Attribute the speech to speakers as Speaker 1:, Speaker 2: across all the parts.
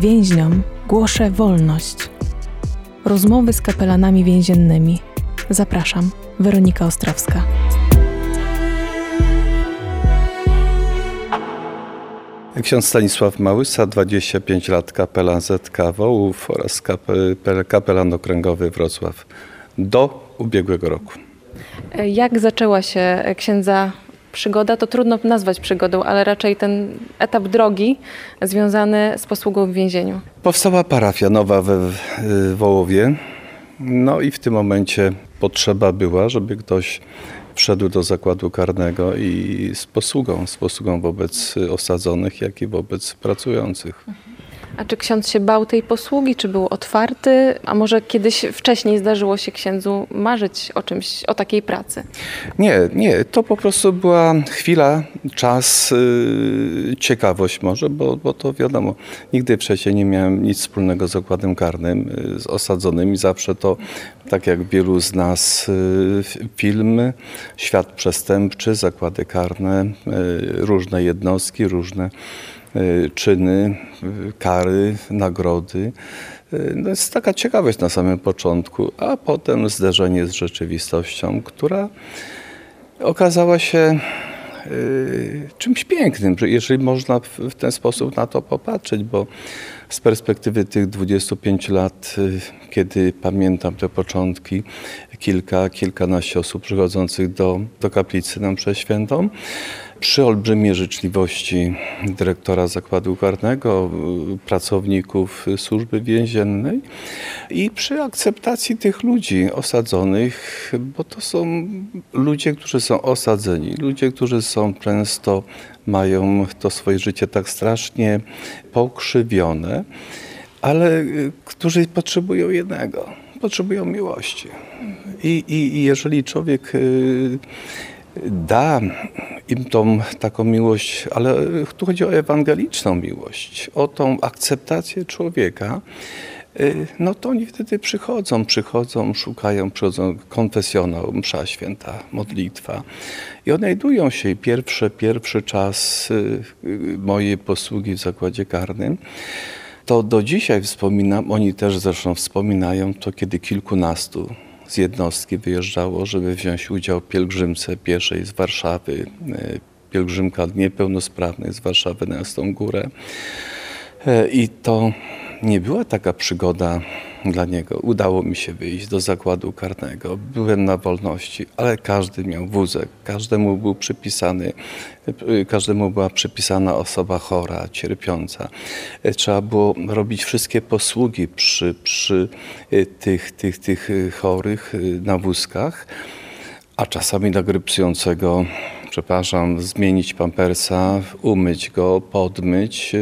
Speaker 1: Więźniom głoszę wolność. Rozmowy z kapelanami więziennymi. Zapraszam, Weronika Ostrowska.
Speaker 2: Ksiądz Stanisław Małysa, 25 lat, kapelan ZK Wołów oraz kapelan okręgowy Wrocław do ubiegłego roku.
Speaker 1: Jak zaczęła się księdza przygoda? To trudno nazwać przygodą, ale raczej ten etap drogi związany z posługą w więzieniu.
Speaker 2: Powstała parafia nowa we Wołowie. No i w tym momencie potrzeba była, żeby ktoś wszedł do zakładu karnego i z posługą, z posługą wobec osadzonych, jak i wobec pracujących.
Speaker 1: A czy ksiądz się bał tej posługi, czy był otwarty? A może kiedyś wcześniej zdarzyło się księdzu marzyć o czymś, o takiej pracy?
Speaker 2: Nie, nie. To po prostu była chwila, czas, yy, ciekawość może, bo, bo to wiadomo, nigdy wcześniej nie miałem nic wspólnego z zakładem karnym, yy, z osadzonymi. Zawsze to, tak jak wielu z nas, yy, film, świat przestępczy, zakłady karne, yy, różne jednostki, różne czyny, y, kary, nagrody. Y, no jest taka ciekawość na samym początku, a potem zderzenie z rzeczywistością, która okazała się czymś pięknym, jeżeli można w ten sposób na to popatrzeć, bo z perspektywy tych 25 lat, kiedy pamiętam te początki, kilka, kilkanaście osób przychodzących do, do kaplicy nam przeświętą, przy olbrzymiej życzliwości dyrektora zakładu karnego, pracowników służby więziennej i przy akceptacji tych ludzi osadzonych, bo to są ludzie, którzy są osadzeni, ludzie, którzy są często, mają to swoje życie tak strasznie pokrzywione, ale którzy potrzebują jednego, potrzebują miłości. I, i, i jeżeli człowiek y, da im tą taką miłość, ale tu chodzi o ewangeliczną miłość, o tą akceptację człowieka, y, no to oni wtedy przychodzą, przychodzą, szukają, przychodzą konfesjonał, msza święta, modlitwa i odnajdują się. Pierwszy, pierwszy czas y, y, mojej posługi w zakładzie karnym, to do dzisiaj wspominam, oni też zresztą wspominają to, kiedy kilkunastu z jednostki wyjeżdżało, żeby wziąć udział w pielgrzymce pieszej z Warszawy, e, pielgrzymka niepełnosprawnych z Warszawy na Jasną Górę. E, I to nie była taka przygoda dla niego. Udało mi się wyjść do zakładu karnego. Byłem na wolności, ale każdy miał wózek. Każdemu był przypisany, każdemu była przypisana osoba chora, cierpiąca. Trzeba było robić wszystkie posługi przy, przy tych, tych, tych chorych na wózkach, a czasami na grypsującego przepraszam, zmienić pampersa, umyć go, podmyć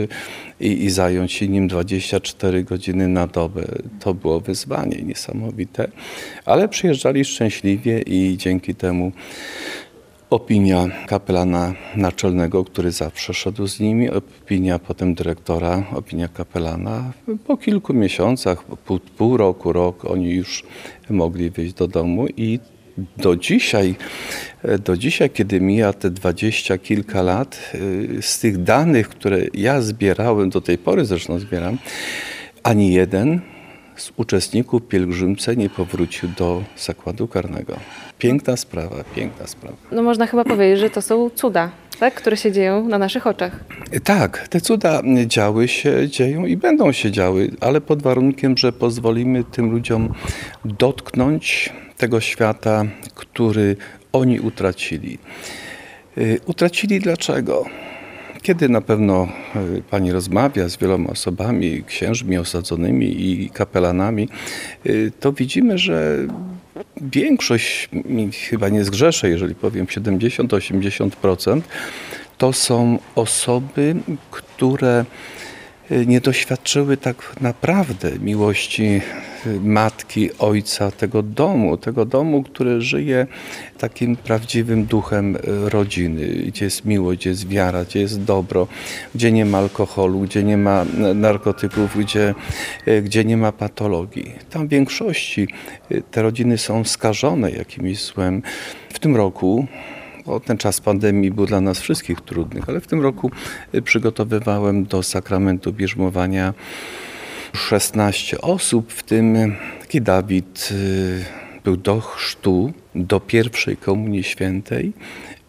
Speaker 2: i, i zająć się nim 24 godziny na dobę. To było wyzwanie niesamowite, ale przyjeżdżali szczęśliwie i dzięki temu opinia kapelana naczelnego, który zawsze szedł z nimi, opinia potem dyrektora, opinia kapelana. Po kilku miesiącach, pół, pół roku, rok, oni już mogli wyjść do domu i do dzisiaj, do dzisiaj, kiedy mija te dwadzieścia kilka lat, y, z tych danych, które ja zbierałem, do tej pory zresztą zbieram, ani jeden z uczestników pielgrzymce nie powrócił do zakładu karnego. Piękna sprawa, piękna sprawa.
Speaker 1: No można chyba powiedzieć, że to są cuda, tak? które się dzieją na naszych oczach.
Speaker 2: Tak, te cuda działy się, dzieją i będą się działy, ale pod warunkiem, że pozwolimy tym ludziom dotknąć tego świata, który oni utracili. Y, utracili dlaczego? Kiedy na pewno y, pani rozmawia z wieloma osobami, księżmi osadzonymi i kapelanami, y, to widzimy, że większość, chyba nie zgrzeszę, jeżeli powiem 70-80%, to są osoby, które nie doświadczyły tak naprawdę miłości y, matki, ojca, tego domu, tego domu, który żyje takim prawdziwym duchem y, rodziny, gdzie jest miłość, gdzie jest wiara, gdzie jest dobro, gdzie nie ma alkoholu, gdzie nie ma narkotyków, gdzie, gdzie nie ma patologii. Tam w większości te rodziny są skażone jakimś złem. W tym roku ten czas pandemii był dla nas wszystkich trudny, ale w tym roku y, przygotowywałem do sakramentu bierzmowania 16 osób, w tym taki Dawid y, był do chrztu, do pierwszej komunii świętej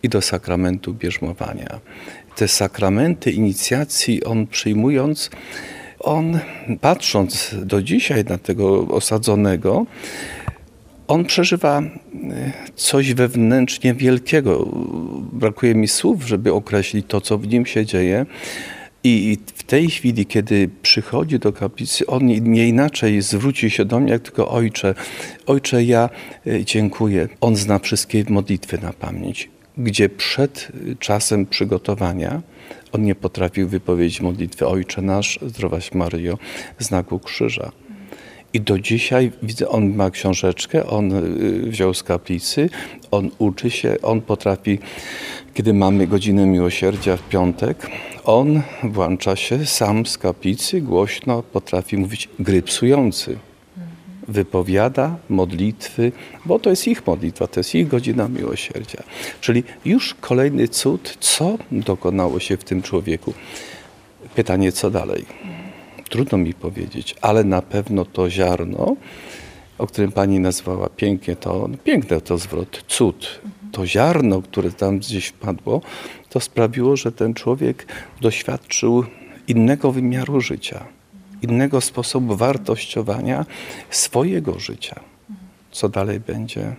Speaker 2: i do sakramentu bierzmowania. Te sakramenty inicjacji on przyjmując, on patrząc do dzisiaj na tego osadzonego, on przeżywa e, coś wewnętrznie wielkiego. Brakuje mi słów, żeby określić to, co w nim się dzieje. I w tej chwili, kiedy przychodzi do kaplicy, on nie inaczej zwróci się do mnie, jak tylko Ojcze. Ojcze, ja e, dziękuję. On zna wszystkie modlitwy na pamięć, gdzie przed czasem przygotowania on nie potrafił wypowiedzieć modlitwy Ojcze nasz, zdrowaś Maryjo, znaku krzyża. I do dzisiaj widzę, on ma książeczkę, on y, wziął z kaplicy, on uczy się, on potrafi, kiedy mamy godzinę miłosierdzia w piątek, on włącza się sam z kaplicy, głośno potrafi mówić grypsujący. Wypowiada modlitwy, bo to jest ich modlitwa, to jest ich godzina miłosierdzia. Czyli już kolejny cud, co dokonało się w tym człowieku. Pytanie, co dalej? Trudno mi powiedzieć, ale na pewno to ziarno, o którym pani nazwała pięknie, to piękne to zwrot, cud. To ziarno, które tam gdzieś wpadło, to sprawiło, że ten człowiek doświadczył innego wymiaru życia, innego sposobu wartościowania swojego życia. Co dalej będzie?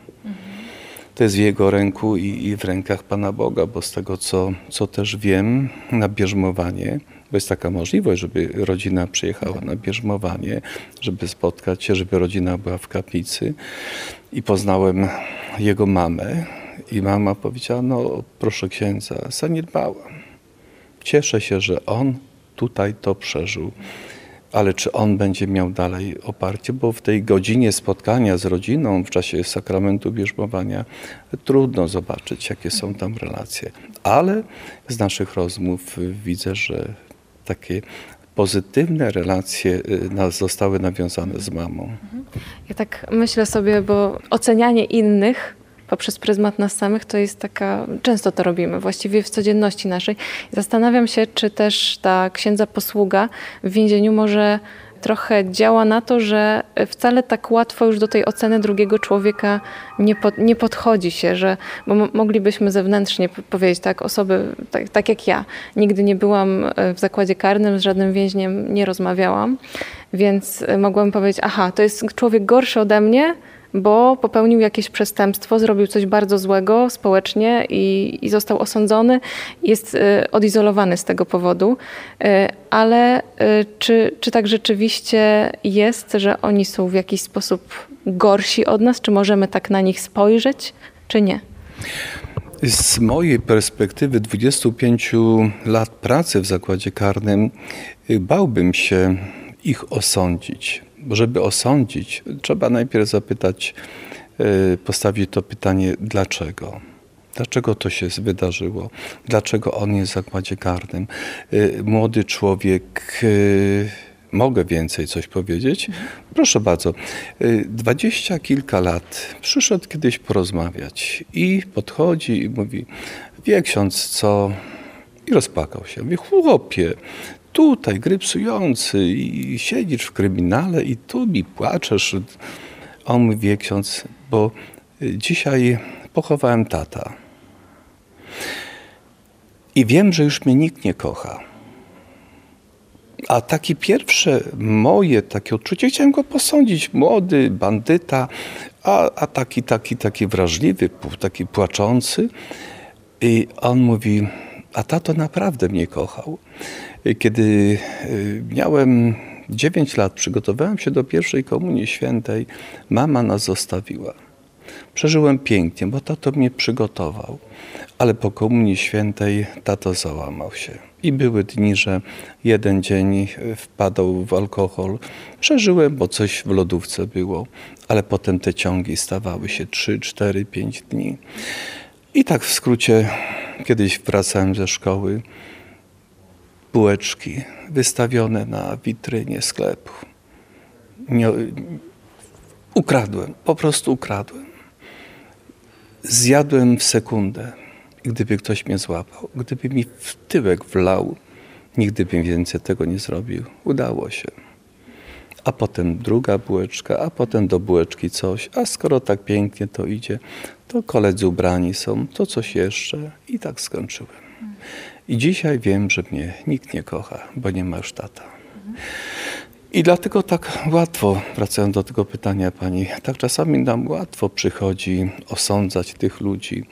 Speaker 2: To jest w jego ręku i, i w rękach Pana Boga, bo z tego, co, co też wiem, na bierzmowanie, bo jest taka możliwość, żeby rodzina przyjechała na bierzmowanie, żeby spotkać się, żeby rodzina była w kaplicy. I poznałem jego mamę i mama powiedziała, no proszę księdza, zaniedbałam. Cieszę się, że on tutaj to przeżył. Ale czy on będzie miał dalej oparcie? Bo w tej godzinie spotkania z rodziną w czasie sakramentu bierzmowania trudno zobaczyć, jakie są tam relacje. Ale z naszych rozmów widzę, że takie pozytywne relacje y, zostały nawiązane z mamą.
Speaker 1: Ja tak myślę sobie, bo ocenianie innych poprzez pryzmat nas samych to jest taka, często to robimy, właściwie w codzienności naszej. Zastanawiam się, czy też ta księdza posługa w więzieniu może trochę działa na to, że wcale tak łatwo już do tej oceny drugiego człowieka nie, pod, nie podchodzi się, że bo moglibyśmy zewnętrznie powiedzieć, tak, osoby, tak, tak jak ja, nigdy nie byłam e, w zakładzie karnym, z żadnym więźniem nie rozmawiałam, więc mogłam powiedzieć, aha, to jest człowiek gorszy ode mnie, bo popełnił jakieś przestępstwo, zrobił coś bardzo złego społecznie i, i został osądzony, jest y, odizolowany z tego powodu. Y, ale y, czy, czy tak rzeczywiście jest, że oni są w jakiś sposób gorsi od nas? Czy możemy tak na nich spojrzeć, czy nie?
Speaker 2: Z mojej perspektywy 25 lat pracy w zakładzie karnym bałbym się ich osądzić żeby osądzić, trzeba najpierw zapytać, e, postawić to pytanie, dlaczego? Dlaczego to się wydarzyło? Dlaczego on jest w zakładzie karnym? E, młody człowiek, e, mogę więcej coś powiedzieć? Proszę bardzo. Dwadzieścia kilka lat przyszedł kiedyś porozmawiać i podchodzi i mówi, wie ksiądz co? I rozpakał się. Mówi, chłopie, tutaj grypsujący i siedzisz w kryminale i tu mi płaczesz. On mówi, ksiądz, bo dzisiaj pochowałem tata. I wiem, że już mnie nikt nie kocha. A takie pierwsze moje takie odczucie, chciałem go posądzić, młody, bandyta, a, a taki, taki, taki wrażliwy, taki płaczący. I on mówi, a tato naprawdę mnie kochał. Kiedy y, miałem 9 lat, przygotowałem się do pierwszej komunii świętej, mama nas zostawiła. Przeżyłem pięknie, bo tato mnie przygotował, ale po komunii świętej tato załamał się. I były dni, że jeden dzień wpadał w alkohol. Przeżyłem, bo coś w lodówce było, ale potem te ciągi stawały się 3, 4, 5 dni. I tak w skrócie, kiedyś wracałem ze szkoły, bułeczki wystawione na witrynie sklepu. Nie, ukradłem, po prostu ukradłem. Zjadłem w sekundę. gdyby ktoś mnie złapał, gdyby mi w tyłek wlał, nigdy bym więcej tego nie zrobił. Udało się. A potem druga bułeczka, a potem do bułeczki coś. A skoro tak pięknie to idzie, to koledzy ubrani są, to coś jeszcze. I tak skończyłem. I dzisiaj wiem, że mnie nikt nie kocha, bo nie ma już tata. I dlatego tak łatwo, wracając do tego pytania pani, tak czasami nam łatwo przychodzi osądzać tych ludzi.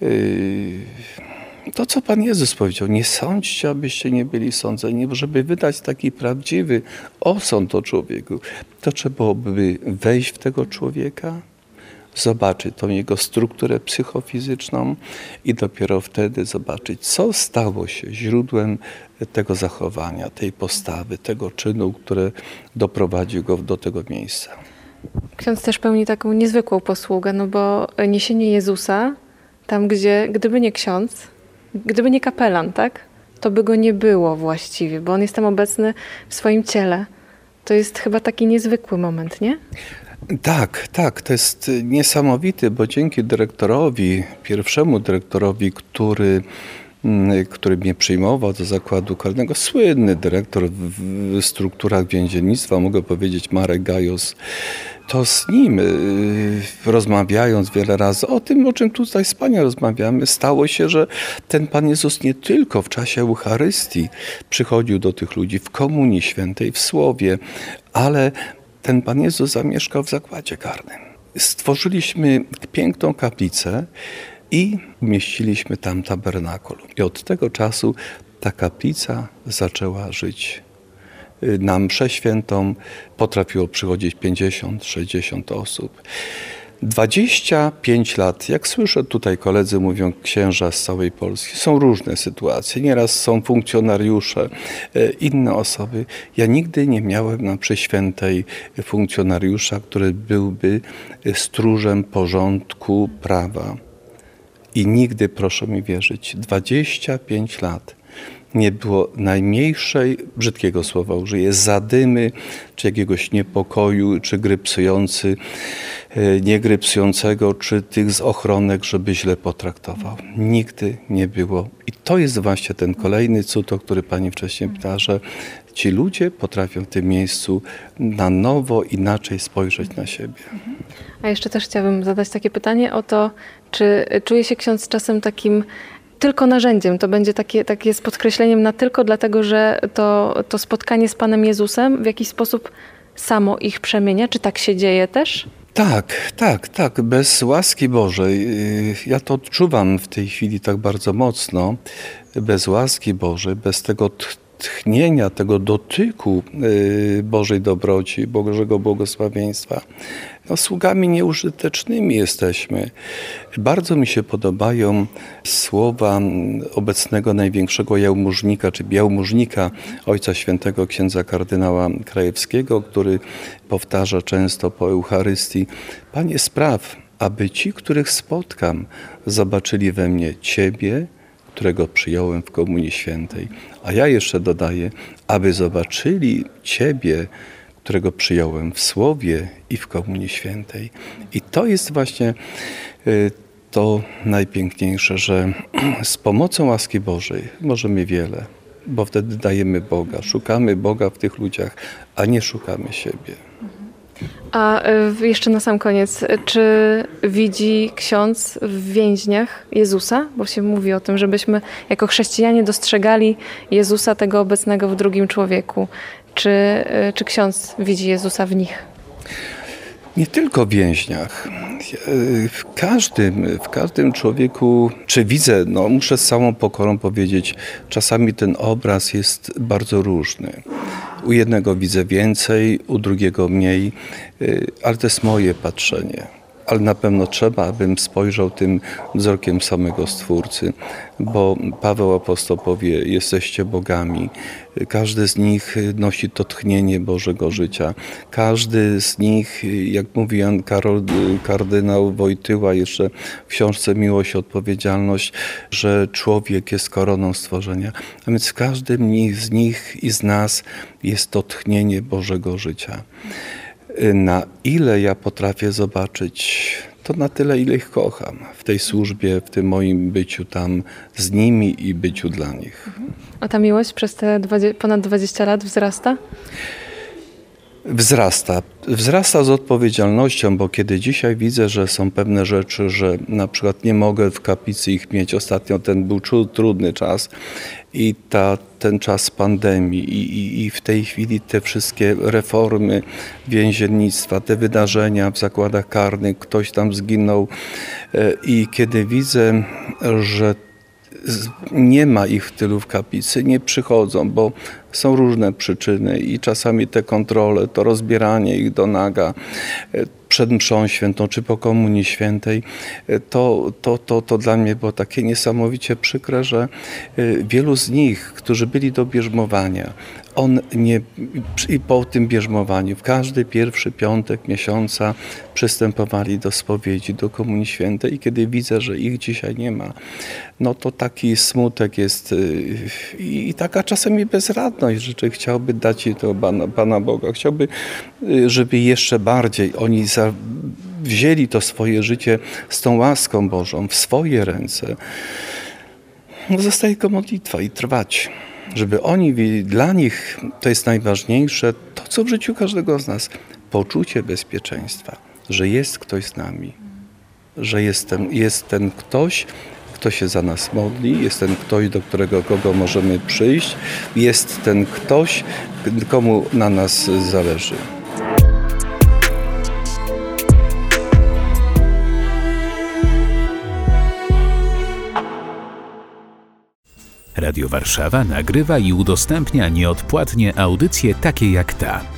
Speaker 2: Yy, to, co Pan Jezus powiedział, nie sądźcie, abyście nie byli sądzeni, żeby wydać taki prawdziwy osąd o człowieku, to trzeba by wejść w tego człowieka, zobaczyć tą jego strukturę psychofizyczną i dopiero wtedy zobaczyć, co stało się źródłem tego zachowania, tej postawy, tego czynu, który doprowadził go do tego miejsca.
Speaker 1: Ksiądz też pełni taką niezwykłą posługę, no bo niesienie Jezusa tam, gdzie gdyby nie ksiądz, gdyby nie kapelan, tak, to by go nie było właściwie, bo on jest tam obecny w swoim ciele. To jest chyba taki niezwykły moment, nie?
Speaker 2: Tak, tak, to jest niesamowity, bo dzięki dyrektorowi, pierwszemu dyrektorowi, który mm, który mnie przyjmował do zakładu karnego, słynny dyrektor w strukturach więziennictwa, mogę powiedzieć Marek Gajos, to z nim y, rozmawiając wiele razy o tym, o czym tutaj z Panią rozmawiamy, stało się, że ten Pan Jezus nie tylko w czasie Eucharystii przychodził do tych ludzi w Komunii Świętej, w Słowie, ale ten Pan Jezus zamieszkał w zakładzie karnym. Stworzyliśmy piękną kaplicę i umieściliśmy tam tabernakulum. I od tego czasu ta kaplica zaczęła żyć na mszę świętą potrafiło przychodzić 50-60 osób. 25 lat, jak słyszę tutaj koledzy mówią księża z całej Polski, są różne sytuacje. Nieraz są funkcjonariusze, e, inne osoby. Ja nigdy nie miałem na mszy świętej funkcjonariusza, który byłby stróżem porządku prawa. I nigdy, proszę mi wierzyć, 25 lat nie było najmniejszej, brzydkiego słowa użyję, zadymy, czy jakiegoś niepokoju, czy grypsujący, e, nie grypsującego, czy tych z ochronek, żeby źle potraktował. Nigdy nie było. I to jest właśnie ten kolejny cud, o który pani wcześniej pytała, że ci ludzie potrafią w tym miejscu na nowo, inaczej spojrzeć na siebie.
Speaker 1: A jeszcze też chciałabym zadać takie pytanie o to, czy czuje się ksiądz czasem takim tylko narzędziem. To będzie takie, takie z podkreśleniem na tylko dlatego, że to, to spotkanie z Panem Jezusem w jakiś sposób samo ich przemienia. Czy tak się dzieje też?
Speaker 2: Tak, tak, tak. Bez łaski Bożej, y, ja to odczuwam w tej chwili tak bardzo mocno, bez łaski Bożej, bez tego tchnienia, tego dotyku y, Bożej dobroci, Bożego błogosławieństwa, no, sługami nieużytecznymi jesteśmy. Bardzo mi się podobają słowa obecnego największego jałmużnika, czy jałmużnika Ojca Świętego księdza kardynała Krajewskiego, który powtarza często po Eucharystii: Panie, spraw, aby ci, których spotkam, zobaczyli we mnie Ciebie, którego przyjąłem w Komunii Świętej. A ja jeszcze dodaję, aby zobaczyli Ciebie, którego przyjąłem w Słowie i w Komunii Świętej. I to jest właśnie y, to najpiękniejsze, że z pomocą łaski Bożej możemy wiele, bo wtedy dajemy Boga, szukamy Boga w tych ludziach, a nie szukamy siebie.
Speaker 1: A y, jeszcze na sam koniec, czy widzi ksiądz w więźniach Jezusa? Bo się mówi o tym, żebyśmy jako chrześcijanie dostrzegali Jezusa tego obecnego w drugim człowieku. Czy, y, czy ksiądz widzi Jezusa w nich?
Speaker 2: Nie tylko w więźniach. W każdym, w każdym człowieku, czy widzę, no muszę z całą pokorą powiedzieć, czasami ten obraz jest bardzo różny. U jednego widzę więcej, u drugiego mniej, y, ale to jest moje patrzenie ale na pewno trzeba, abym spojrzał tym wzrokiem samego Stwórcy, bo Paweł Apostoł powie, jesteście bogami. Każdy z nich nosi to tchnienie Bożego życia. Każdy z nich, jak mówi Jan Karol, kardynał Wojtyła jeszcze w książce Miłość i Odpowiedzialność, że człowiek jest koroną stworzenia. A więc w każdym z nich i z nas jest to tchnienie Bożego życia na ile ja potrafię zobaczyć to na tyle, ile ich kocham w tej służbie, w tym moim byciu tam z nimi i byciu dla nich.
Speaker 1: A ta miłość przez te 20, ponad 20 lat wzrasta?
Speaker 2: Wzrasta. Wzrasta z odpowiedzialnością, bo kiedy dzisiaj widzę, że są pewne rzeczy, że na przykład nie mogę w kaplicy ich mieć. Ostatnio ten był tru- trudny czas i ta, ten czas pandemii i, i, i w tej chwili te wszystkie reformy więziennictwa, te wydarzenia w zakładach karnych, ktoś tam zginął e, i kiedy widzę, że nie ma ich tylu w kaplicy, nie przychodzą, bo są różne przyczyny i czasami te kontrole, to rozbieranie ich do naga e, przed mszą świętą czy po komunii świętej, e, to, to, to, to dla mnie było takie niesamowicie przykre, że e, wielu z nich, którzy byli do bierzmowania, on nie, i po tym bierzmowaniu, w każdy pierwszy piątek miesiąca przystępowali do spowiedzi, do Komunii Świętej i kiedy widzę, że ich dzisiaj nie ma, no to taki smutek jest i, taka czasami bezradność, że chciałby dać jej to Pana, Pana Boga, chciałby, y, żeby jeszcze bardziej oni za, wzięli to swoje życie z tą łaską Bożą w swoje ręce. No, zostaje tylko modlitwa i trwać. Żeby oni, dla nich to jest najważniejsze, to co w życiu każdego z nas, poczucie bezpieczeństwa, że jest ktoś z nami, że jest ten, jest ten ktoś, kto się za nas modli, jest ten ktoś, do którego kogo możemy przyjść, jest ten ktoś, komu na nas zależy.
Speaker 3: Radio Warszawa nagrywa i udostępnia nieodpłatnie audycje takie jak ta.